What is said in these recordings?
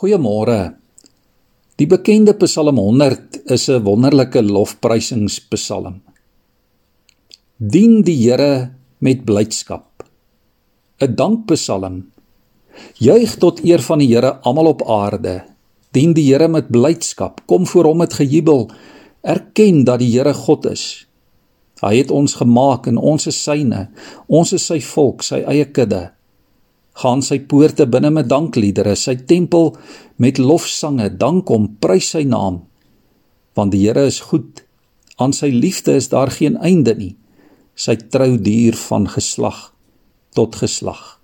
Goeiemôre. Die bekende Psalm 100 is 'n wonderlike lofprysingspsalm. Dien die Here met blydskap. 'n Dankpsalm. Juig tot eer van die Here almal op aarde. Dien die Here met blydskap. Kom voor hom met gejubel. Erken dat die Here God is. Hy het ons gemaak en ons is syne. Ons is sy volk, sy eie kudde gaan sy poorte binne met dankliedere, sy tempel met lofsange, dank hom, prys sy naam. Want die Here is goed. Aan sy liefde is daar geen einde nie. Sy trou duur van geslag tot geslag.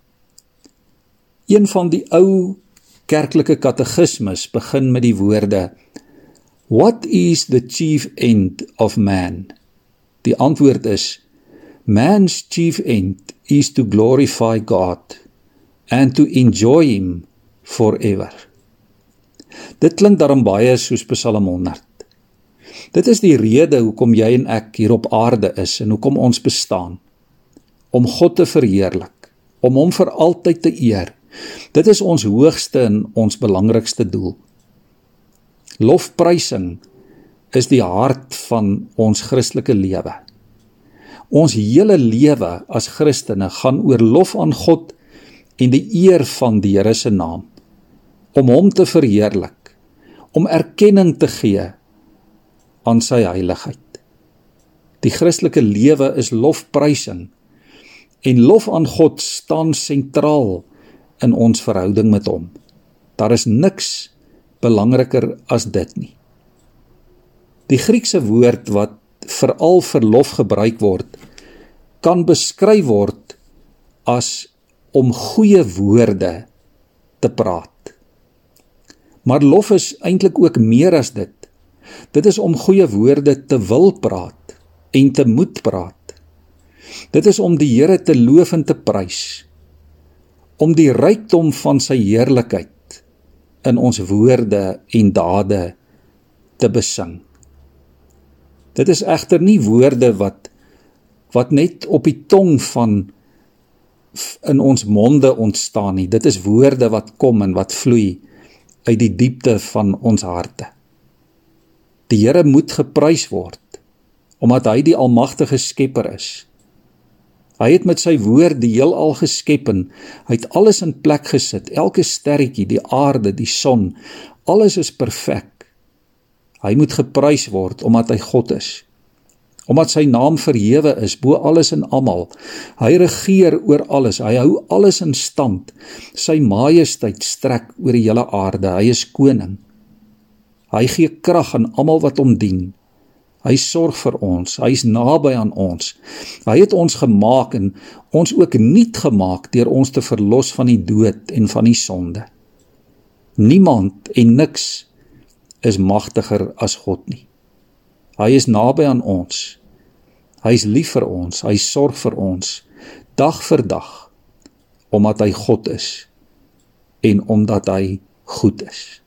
Een van die ou kerklike katekismes begin met die woorde: What is the chief end of man? Die antwoord is: Man's chief end is to glorify God and to enjoy him forever. Dit klink daarom baie soos Psalm 100. Dit is die rede hoekom jy en ek hier op aarde is en hoekom ons bestaan. Om God te verheerlik, om hom vir altyd te eer. Dit is ons hoogste en ons belangrikste doel. Lofprysing is die hart van ons Christelike lewe. Ons hele lewe as Christene gaan oor lof aan God en die eer van die Here se naam om hom te verheerlik om erkenning te gee aan sy heiligheid. Die christelike lewe is lofprysing en lof aan God staan sentraal in ons verhouding met hom. Daar is niks belangriker as dit nie. Die Griekse woord wat veral vir lof gebruik word kan beskryf word as om goeie woorde te praat. Maar lof is eintlik ook meer as dit. Dit is om goeie woorde te wil praat en te moet praat. Dit is om die Here te loof en te prys. Om die rykdom van sy heerlikheid in ons woorde en dade te besing. Dit is egter nie woorde wat wat net op die tong van in ons monde ontstaan nie. Dit is woorde wat kom en wat vloei uit die diepte van ons harte. Die Here moet geprys word omdat hy die almagtige skepper is. Hy het met sy woord die heelal geskep en hy het alles in plek gesit. Elke sterretjie, die aarde, die son, alles is perfek. Hy moet geprys word omdat hy God is omdat sy naam verhewe is bo alles en almal. Hy regeer oor alles. Hy hou alles in stand. Sy majesteit strek oor die hele aarde. Hy is koning. Hy gee krag aan almal wat hom dien. Hy sorg vir ons. Hy's naby aan ons. Hy het ons gemaak en ons ook nuut gemaak deur ons te verlos van die dood en van die sonde. Niemand en niks is magtiger as God nie. Hy is naby aan ons. Hy's lief vir ons. Hy sorg vir ons dag vir dag omdat hy God is en omdat hy goed is.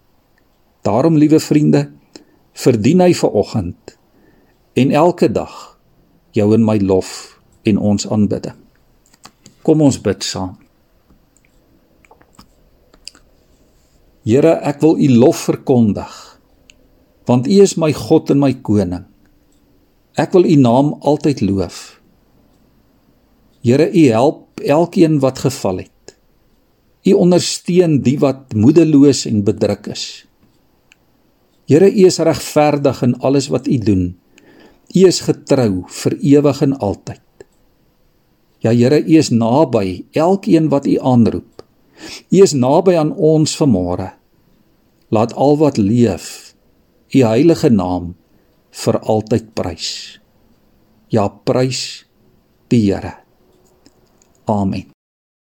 Daarom liewe vriende, verdien hy ver oggend en elke dag jou en my lof en ons aanbidding. Kom ons bid saam. Here, ek wil U lof verkondig want U is my God en my koning. Ek wil U naam altyd loof. Here, U help elkeen wat geval het. U ondersteun die wat moedeloos en bedruk is. Here, U is regverdig in alles wat U doen. U is getrou vir ewig en altyd. Ja Here, U is naby elkeen wat U aanroep. U is naby aan ons vanmôre. Laat al wat leef u heilige naam vir altyd prys. Ja, prys die Here. Amen.